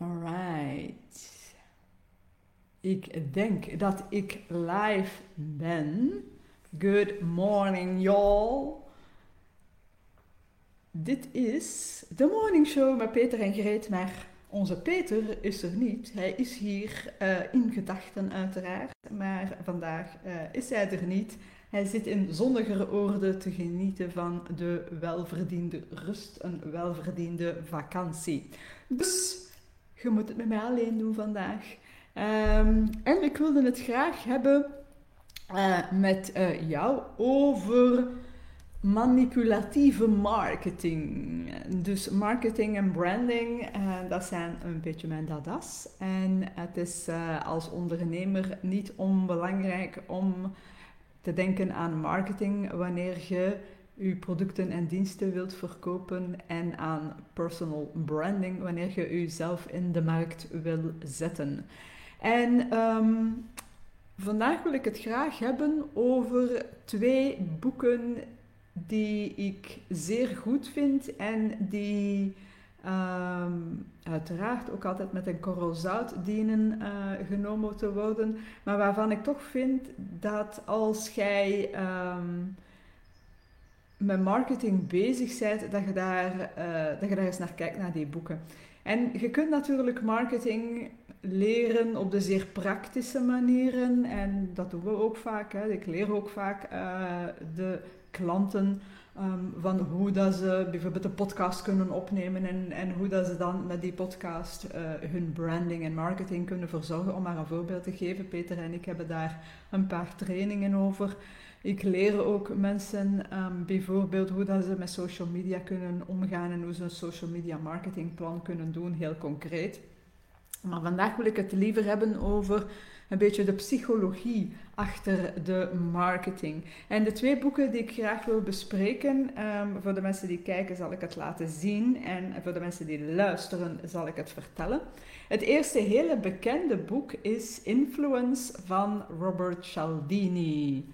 Alright. Ik denk dat ik live ben. Good morning, y'all. Dit is de Morning Show met Peter en Greet, maar onze Peter is er niet. Hij is hier uh, in gedachten uiteraard, maar vandaag uh, is hij er niet. Hij zit in zonnigere orde te genieten van de welverdiende rust, een welverdiende vakantie. Dus je moet het met mij alleen doen vandaag. Um, en ik wilde het graag hebben uh, met uh, jou over manipulatieve marketing. Dus marketing en branding, uh, dat zijn een beetje mijn dadas. En het is als ondernemer niet onbelangrijk om te denken aan marketing wanneer je je producten en diensten wilt verkopen en aan personal branding wanneer je jezelf in de markt wil zetten. En um, vandaag wil ik het graag hebben over twee boeken die ik zeer goed vind en die um, uiteraard ook altijd met een korrel zout dienen uh, genomen te worden, maar waarvan ik toch vind dat als jij um, met marketing bezig bent, dat je, daar, uh, dat je daar eens naar kijkt, naar die boeken. En je kunt natuurlijk marketing leren op de zeer praktische manieren. En dat doen we ook vaak. Hè. Ik leer ook vaak uh, de klanten um, van hoe dat ze bijvoorbeeld een podcast kunnen opnemen en, en hoe dat ze dan met die podcast uh, hun branding en marketing kunnen verzorgen. Om maar een voorbeeld te geven, Peter en ik hebben daar een paar trainingen over. Ik leer ook mensen um, bijvoorbeeld hoe dat ze met social media kunnen omgaan en hoe ze een social media marketingplan kunnen doen, heel concreet. Maar vandaag wil ik het liever hebben over een beetje de psychologie achter de marketing. En de twee boeken die ik graag wil bespreken, um, voor de mensen die kijken zal ik het laten zien en voor de mensen die luisteren zal ik het vertellen. Het eerste hele bekende boek is Influence van Robert Cialdini.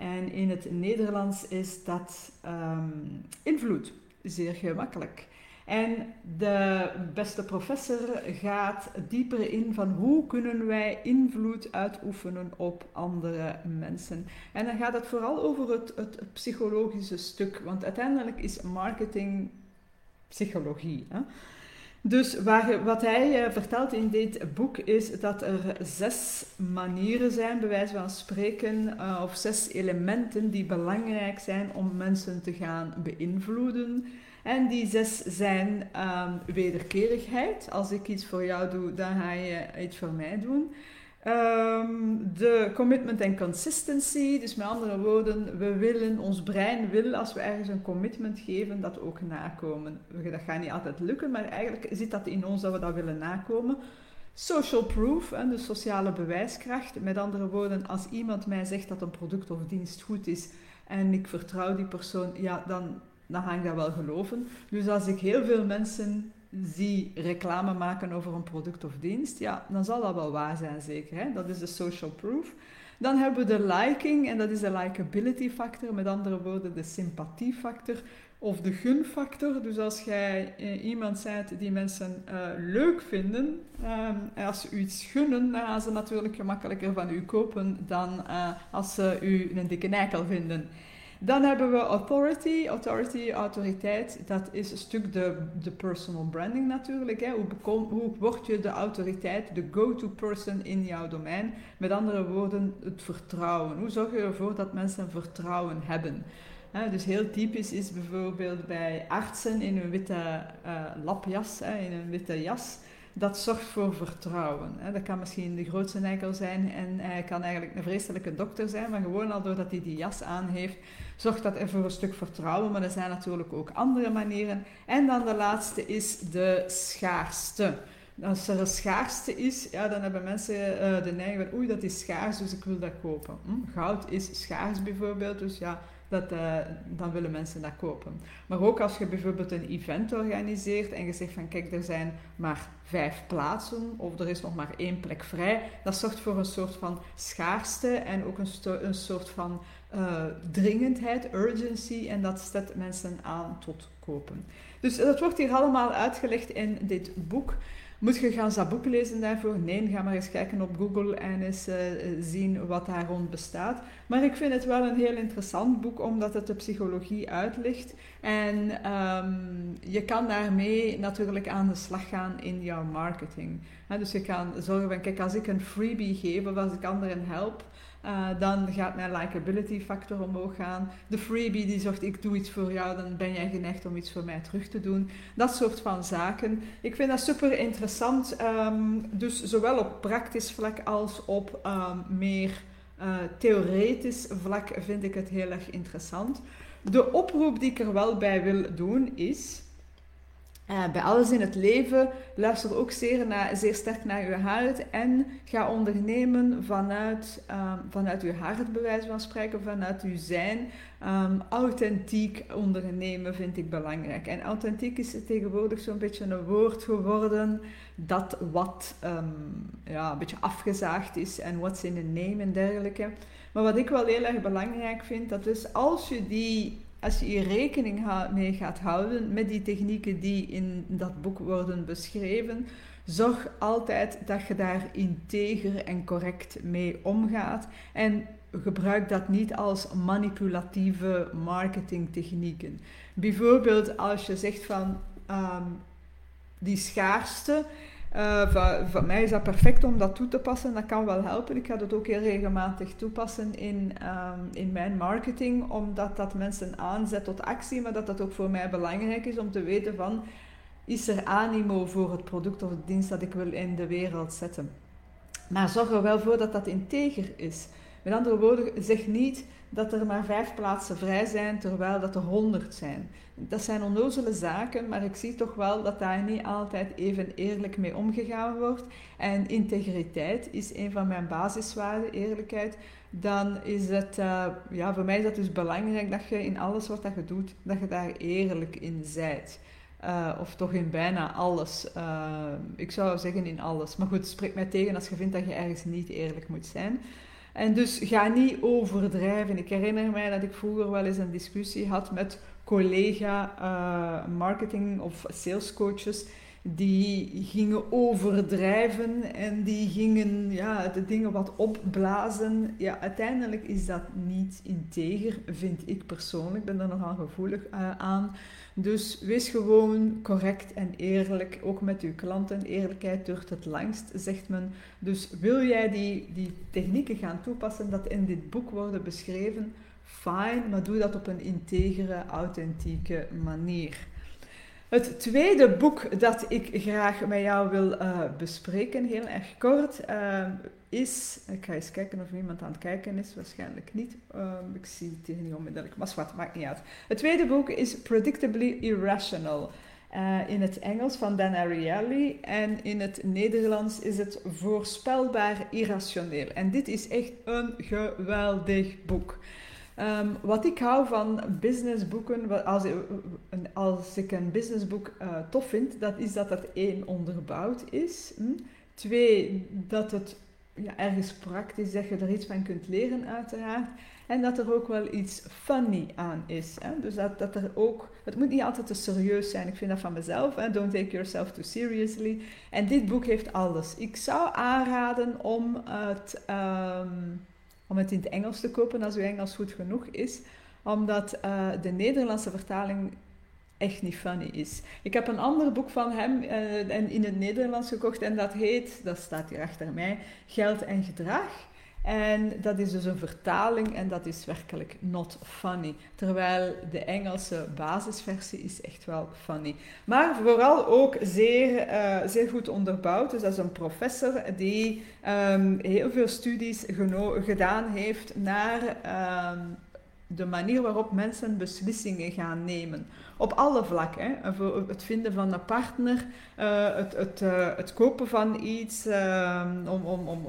En in het Nederlands is dat um, invloed. Zeer gemakkelijk. En de beste professor gaat dieper in van hoe kunnen wij invloed uitoefenen op andere mensen. En dan gaat het vooral over het, het, het psychologische stuk, want uiteindelijk is marketing psychologie. Hè? Dus waar, wat hij uh, vertelt in dit boek is dat er zes manieren zijn, bij wijze van spreken, uh, of zes elementen die belangrijk zijn om mensen te gaan beïnvloeden. En die zes zijn um, wederkerigheid. Als ik iets voor jou doe, dan ga je iets voor mij doen. Um, de commitment en consistency, dus met andere woorden, we willen, ons brein wil als we ergens een commitment geven, dat ook nakomen. Dat gaat niet altijd lukken, maar eigenlijk zit dat in ons dat we dat willen nakomen. Social proof, de sociale bewijskracht. Met andere woorden, als iemand mij zegt dat een product of dienst goed is en ik vertrouw die persoon, ja, dan dan ga ik dat wel geloven. Dus als ik heel veel mensen zie reclame maken over een product of dienst, ja, dan zal dat wel waar zijn, zeker. Hè? Dat is de social proof. Dan hebben we de liking, en dat is de likability factor, met andere woorden de sympathiefactor of de gunfactor. Dus als jij eh, iemand bent die mensen uh, leuk vinden, uh, als ze u iets gunnen, dan gaan ze natuurlijk gemakkelijker van u kopen dan als ze u een dikke eikel vinden. Dan hebben we authority. Authority, autoriteit, dat is een stuk de, de personal branding natuurlijk. Hè. Hoe, hoe word je de autoriteit, de go-to person in jouw domein? Met andere woorden, het vertrouwen. Hoe zorg je ervoor dat mensen vertrouwen hebben? dus heel typisch is bijvoorbeeld bij artsen in een witte uh, lapjas, in een witte jas dat zorgt voor vertrouwen. Dat kan misschien de grootste eikel zijn en hij kan eigenlijk een vreselijke dokter zijn, maar gewoon al doordat hij die jas aan heeft, zorgt dat er voor een stuk vertrouwen. Maar er zijn natuurlijk ook andere manieren. En dan de laatste is de schaarste. Als er een schaarste is, ja, dan hebben mensen uh, de neiging van oei, dat is schaars, dus ik wil dat kopen. Hm? Goud is schaars bijvoorbeeld, dus ja, dat, uh, dan willen mensen dat kopen. Maar ook als je bijvoorbeeld een event organiseert en je zegt van kijk, er zijn maar vijf plaatsen of er is nog maar één plek vrij, dat zorgt voor een soort van schaarste en ook een, een soort van uh, dringendheid, urgency, en dat zet mensen aan tot kopen. Dus dat wordt hier allemaal uitgelegd in dit boek. Moet je gaan dat boek lezen daarvoor? Nee, ga maar eens kijken op Google en eens uh, zien wat daar rond bestaat. Maar ik vind het wel een heel interessant boek, omdat het de psychologie uitlegt. En um, je kan daarmee natuurlijk aan de slag gaan in jouw marketing. dus je kan zorgen van, kijk, als ik een freebie geef of als ik anderen help, uh, dan gaat mijn likability factor omhoog gaan. De freebie die zegt ik doe iets voor jou, dan ben jij geneigd om iets voor mij terug te doen. Dat soort van zaken. Ik vind dat super interessant. Um, dus zowel op praktisch vlak als op um, meer uh, theoretisch vlak vind ik het heel erg interessant. De oproep die ik er wel bij wil doen is uh, bij alles in het leven luister ook zeer, naar, zeer sterk naar je hart en ga ondernemen vanuit, um, vanuit je hart, bij wijze van spreken, vanuit je zijn. Um, authentiek ondernemen vind ik belangrijk. En authentiek is tegenwoordig zo'n beetje een woord geworden dat wat um, ja, een beetje afgezaagd is en what's in a name en dergelijke. Maar wat ik wel heel erg belangrijk vind, dat is als je die als je hier rekening mee gaat houden met die technieken die in dat boek worden beschreven, zorg altijd dat je daar integer en correct mee omgaat. En gebruik dat niet als manipulatieve marketingtechnieken. Bijvoorbeeld als je zegt van um, die schaarste, uh, voor, mij is dat perfect om dat toe te passen. Dat kan wel helpen. Ik ga dat ook heel regelmatig toepassen in, um, in mijn marketing, omdat dat mensen aanzet tot actie, maar dat dat ook voor mij belangrijk is om te weten van, is er animo voor het product of de dienst dat ik wil in de wereld zetten. Maar zorg er wel voor dat dat integer is. Met andere woorden, zeg niet dat er maar vijf plaatsen vrij zijn, terwijl dat er honderd zijn. Dat zijn onnozele zaken, maar ik zie toch wel dat daar niet altijd even eerlijk mee omgegaan wordt. En integriteit is een van mijn basiswaarden, eerlijkheid. Dan is het, uh, ja, voor mij is dat dus belangrijk dat je in alles wat je doet, dat je daar eerlijk in zijt. Uh, of toch in bijna alles. Uh, ik zou zeggen in alles. Maar goed, spreek mij tegen als je vindt dat je ergens niet eerlijk moet zijn. En dus ga niet overdrijven. Ik herinner mij dat ik vroeger wel eens een discussie had met collega uh, marketing of salescoaches die gingen overdrijven en die gingen ja, de dingen wat opblazen. Ja, uiteindelijk is dat niet integer, vind ik persoonlijk. Ik ben er nogal gevoelig uh, aan. Dus wees gewoon correct en eerlijk, ook met uw klanten. Eerlijkheid duurt het langst, zegt men. Dus wil jij die, die technieken gaan toepassen dat in dit boek worden beschreven, fijn, maar doe dat op een integere, authentieke manier. Het tweede boek dat ik graag met jou wil uh, bespreken, heel erg kort, uh, is. Ik ga eens kijken of iemand aan het kijken is, waarschijnlijk niet. Uh, ik zie het hier niet onmiddellijk, maar wat maakt niet uit. Het tweede boek is Predictably Irrational. in het Engels van Dan Ariely en in het Nederlands is het Voorspelbaar Irrationeel. En dit is echt een geweldig boek. Um, wat ik hou van businessboeken, als, als ik een businessboek uh, tof vind, dat is dat het één onderbouwd is. Hm? Twee, dat het ja, ergens praktisch, dat je er iets van kunt leren uiteraard. En dat er ook wel iets funny aan is. Hè? Dus dat, dat er ook, het moet niet altijd te serieus zijn. Ik vind dat van mezelf. Hè? Don't take yourself too seriously. En dit boek heeft alles. Ik zou aanraden om het... Um, om het in het Engels te kopen als uw Engels goed genoeg is, omdat uh, de Nederlandse vertaling echt niet funny is. Ik heb een ander boek van hem uh, in het Nederlands gekocht en dat heet, dat staat hier achter mij, Geld en Gedrag. En dat is dus een vertaling en dat is werkelijk not funny. Terwijl de Engelse basisversie is echt wel funny. Maar vooral ook zeer, uh, zeer goed onderbouwd. Dus dat is een professor die um, heel veel studies gedaan heeft naar um, de manier waarop mensen beslissingen gaan nemen. Op alle vlakken. Voor het vinden van een partner, uh, het, uh, het kopen van iets, uh, om, om, om,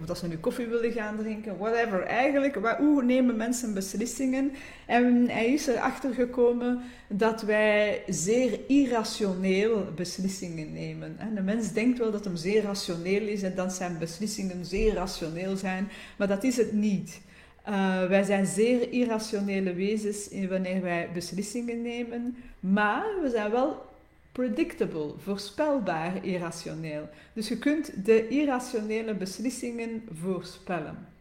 of dat ze nu koffie willen gaan drinken, whatever. Eigenlijk, hoe nemen mensen beslissingen? En hij is erachter gekomen dat wij zeer irrationeel beslissingen nemen. En de mens denkt wel dat hem zeer rationeel is en dat zijn beslissingen zeer rationeel zijn, maar dat is het niet. Uh, wij zijn zeer irrationele wezens wanneer wij beslissingen nemen, maar we zijn wel predictable, voorspelbaar irrationeel. Dus je kunt de irrationele beslissingen voorspellen.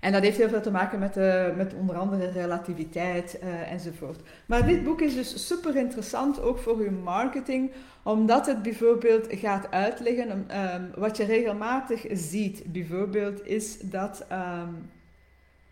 En dat heeft heel veel te maken met, de, met onder andere relativiteit uh, enzovoort. Maar dit boek is dus super interessant, ook voor uw marketing, omdat het bijvoorbeeld gaat uitleggen um, wat je regelmatig ziet. Bijvoorbeeld is dat um,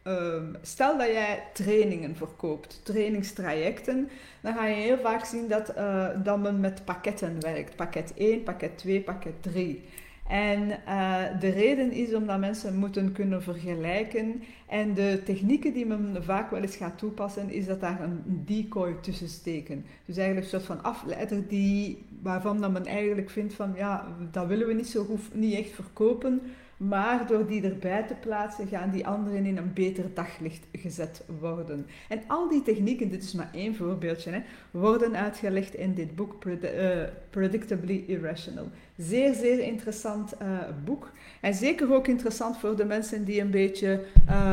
um, stel dat jij trainingen verkoopt, trainingstrajecten, dan ga je heel vaak zien dat, uh, dat men met pakketten werkt. Pakket 1, pakket 2, pakket 3. En uh, de reden is omdat mensen moeten kunnen vergelijken. En de technieken die men vaak wel eens gaat toepassen, is dat daar een decoy tussen steken. Dus eigenlijk een soort van afleider die, waarvan dat men eigenlijk vindt van ja, dat willen we niet zo goed, niet echt verkopen. Maar door die erbij te plaatsen, gaan die anderen in een beter daglicht gezet worden. En al die technieken, dit is maar één voorbeeldje, hè, worden uitgelegd in dit boek uh, Predictably Irrational. Zeer, zeer interessant uh, boek. En zeker ook interessant voor de mensen die een beetje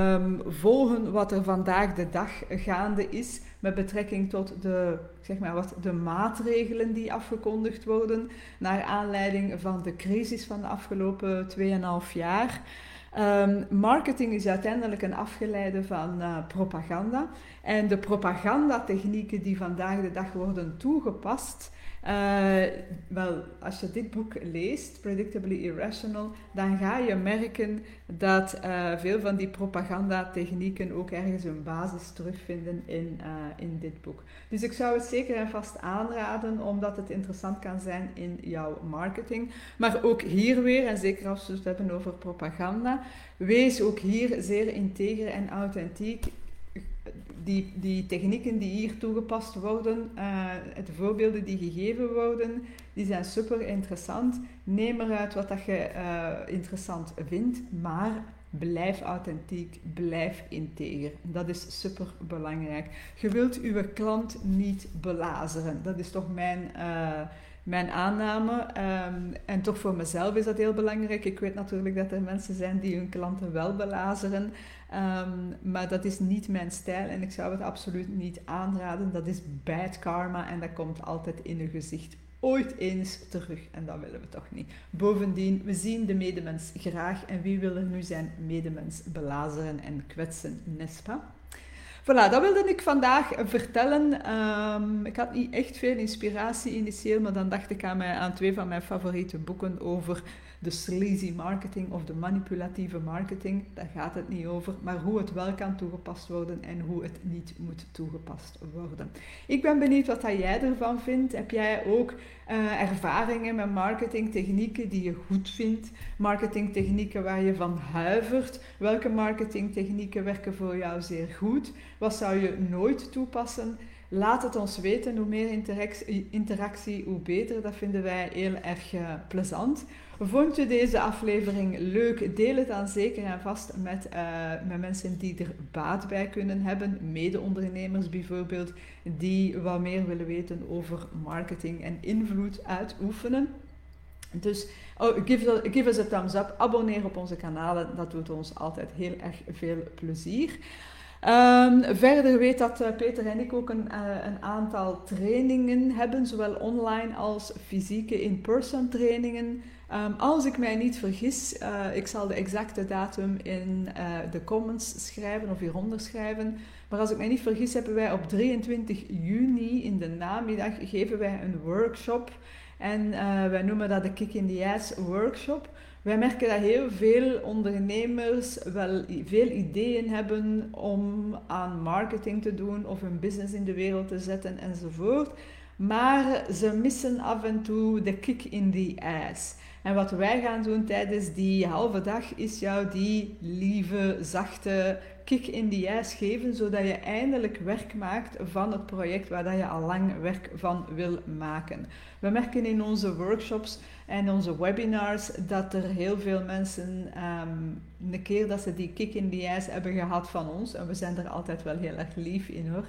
um, volgen wat er vandaag de dag gaande is met betrekking tot de, zeg maar wat, de maatregelen die afgekondigd worden naar aanleiding van de crisis van de afgelopen 2,5 jaar. Um, marketing is uiteindelijk een afgeleide van uh, propaganda. En de propagandatechnieken die vandaag de dag worden toegepast, uh, wel, als je dit boek leest, Predictably Irrational, dan ga je merken dat uh, veel van die propagandatechnieken ook ergens hun basis terugvinden in, uh, in dit boek. Dus ik zou het zeker en vast aanraden, omdat het interessant kan zijn in jouw marketing. Maar ook hier weer, en zeker als we het hebben over propaganda, wees ook hier zeer integer en authentiek die, die technieken die hier toegepast worden, uh, de voorbeelden die gegeven worden, die zijn super interessant. Neem eruit wat dat je uh, interessant vindt, maar blijf authentiek, blijf integer. Dat is super belangrijk. Je wilt uw klant niet belazeren. Dat is toch mijn, uh, mijn aanname. Um, en toch voor mezelf is dat heel belangrijk. Ik weet natuurlijk dat er mensen zijn die hun klanten wel belazeren. Um, maar dat is niet mijn stijl en ik zou het absoluut niet aanraden. Dat is bad karma en dat komt altijd in uw gezicht ooit eens terug. En dat willen we toch niet. Bovendien, we zien de medemens graag en wie wil er nu zijn medemens belazeren en kwetsen, nespa? Voilà, dat wilde ik vandaag vertellen. Um, ik had niet echt veel inspiratie initieel, maar dan dacht ik aan, twee van mijn favoriete boeken over de sleazy marketing of de manipulatieve marketing, daar gaat het niet over, maar hoe het wel kan toegepast worden en hoe het niet moet toegepast worden. Ik ben benieuwd wat jij ervan vindt. Heb jij ook uh, ervaringen met marketingtechnieken die je goed vindt? Marketingtechnieken waar je van huivert? Welke marketingtechnieken werken voor jou zeer goed? Wat zou je nooit toepassen? Laat het ons weten. Hoe meer interactie, hoe beter. Dat vinden wij heel erg uh, plezant. Vond je deze aflevering leuk? Deel het dan zeker en vast met, uh, met mensen die er baat bij kunnen hebben. Mede-ondernemers bijvoorbeeld, die wat meer willen weten over marketing en invloed uitoefenen. Dus oh, give, give us a thumbs up, abonneer op onze kanalen, dat doet ons altijd heel erg veel plezier. Um, verder weet dat uh, Peter en ik ook een, uh, een, aantal trainingen hebben, zowel online als fysieke in-person trainingen. Um, als ik mij niet vergis, uh, ik zal de exacte datum in de comments schrijven of hieronder schrijven. Maar als ik mij niet vergis, hebben wij op 23 juni in de namiddag geven wij een workshop. En wij noemen dat de Kick in the Ass Workshop. Wij merken dat heel veel ondernemers wel veel ideeën hebben om aan marketing te doen of hun business in de wereld te zetten enzovoort. Maar ze missen af en toe de kick in the ass. En wat wij gaan doen tijdens die halve dag is jou die lieve, zachte kick in the ass geven, zodat je eindelijk werk maakt van het project waar dat je al lang werk van wil maken. We merken in onze workshops en onze webinars dat er heel veel mensen um, een keer dat ze die kick in the ass hebben gehad van ons, en we zijn er altijd wel heel erg lief in hoor,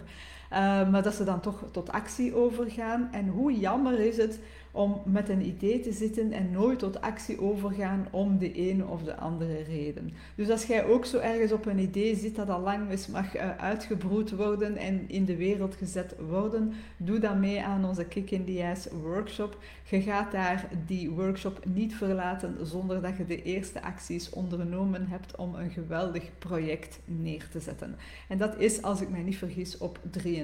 maar dat ze dan toch tot actie overgaan. En hoe jammer is het om met een idee te zitten en nooit tot actie overgaan om de ene of de andere reden. Dus als jij ook zo ergens op een idee zit dat al lang eens mag uh, uitgebroed worden en in de wereld gezet worden, doe dan mee aan onze Kick in the Ass workshop. Je gaat daar die workshop niet verlaten zonder dat je de eerste acties ondernomen hebt om een geweldig project neer te zetten. En dat is, als ik mij niet vergis, op 23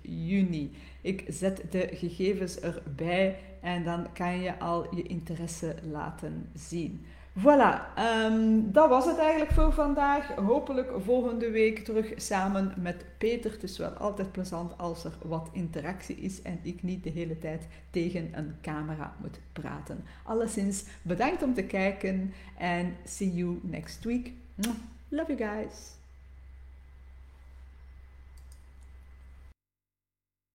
juni. Ik zet de gegevens erbij en dan kan je al je interesse laten zien. Voilà, ehm, dat was het eigenlijk voor vandaag. Hopelijk volgende week terug samen met Peter. Het is wel altijd plezant als er wat interactie is en ik niet de hele tijd tegen een camera moet praten. Alleszins bedankt om te kijken en see you next week. Love you guys.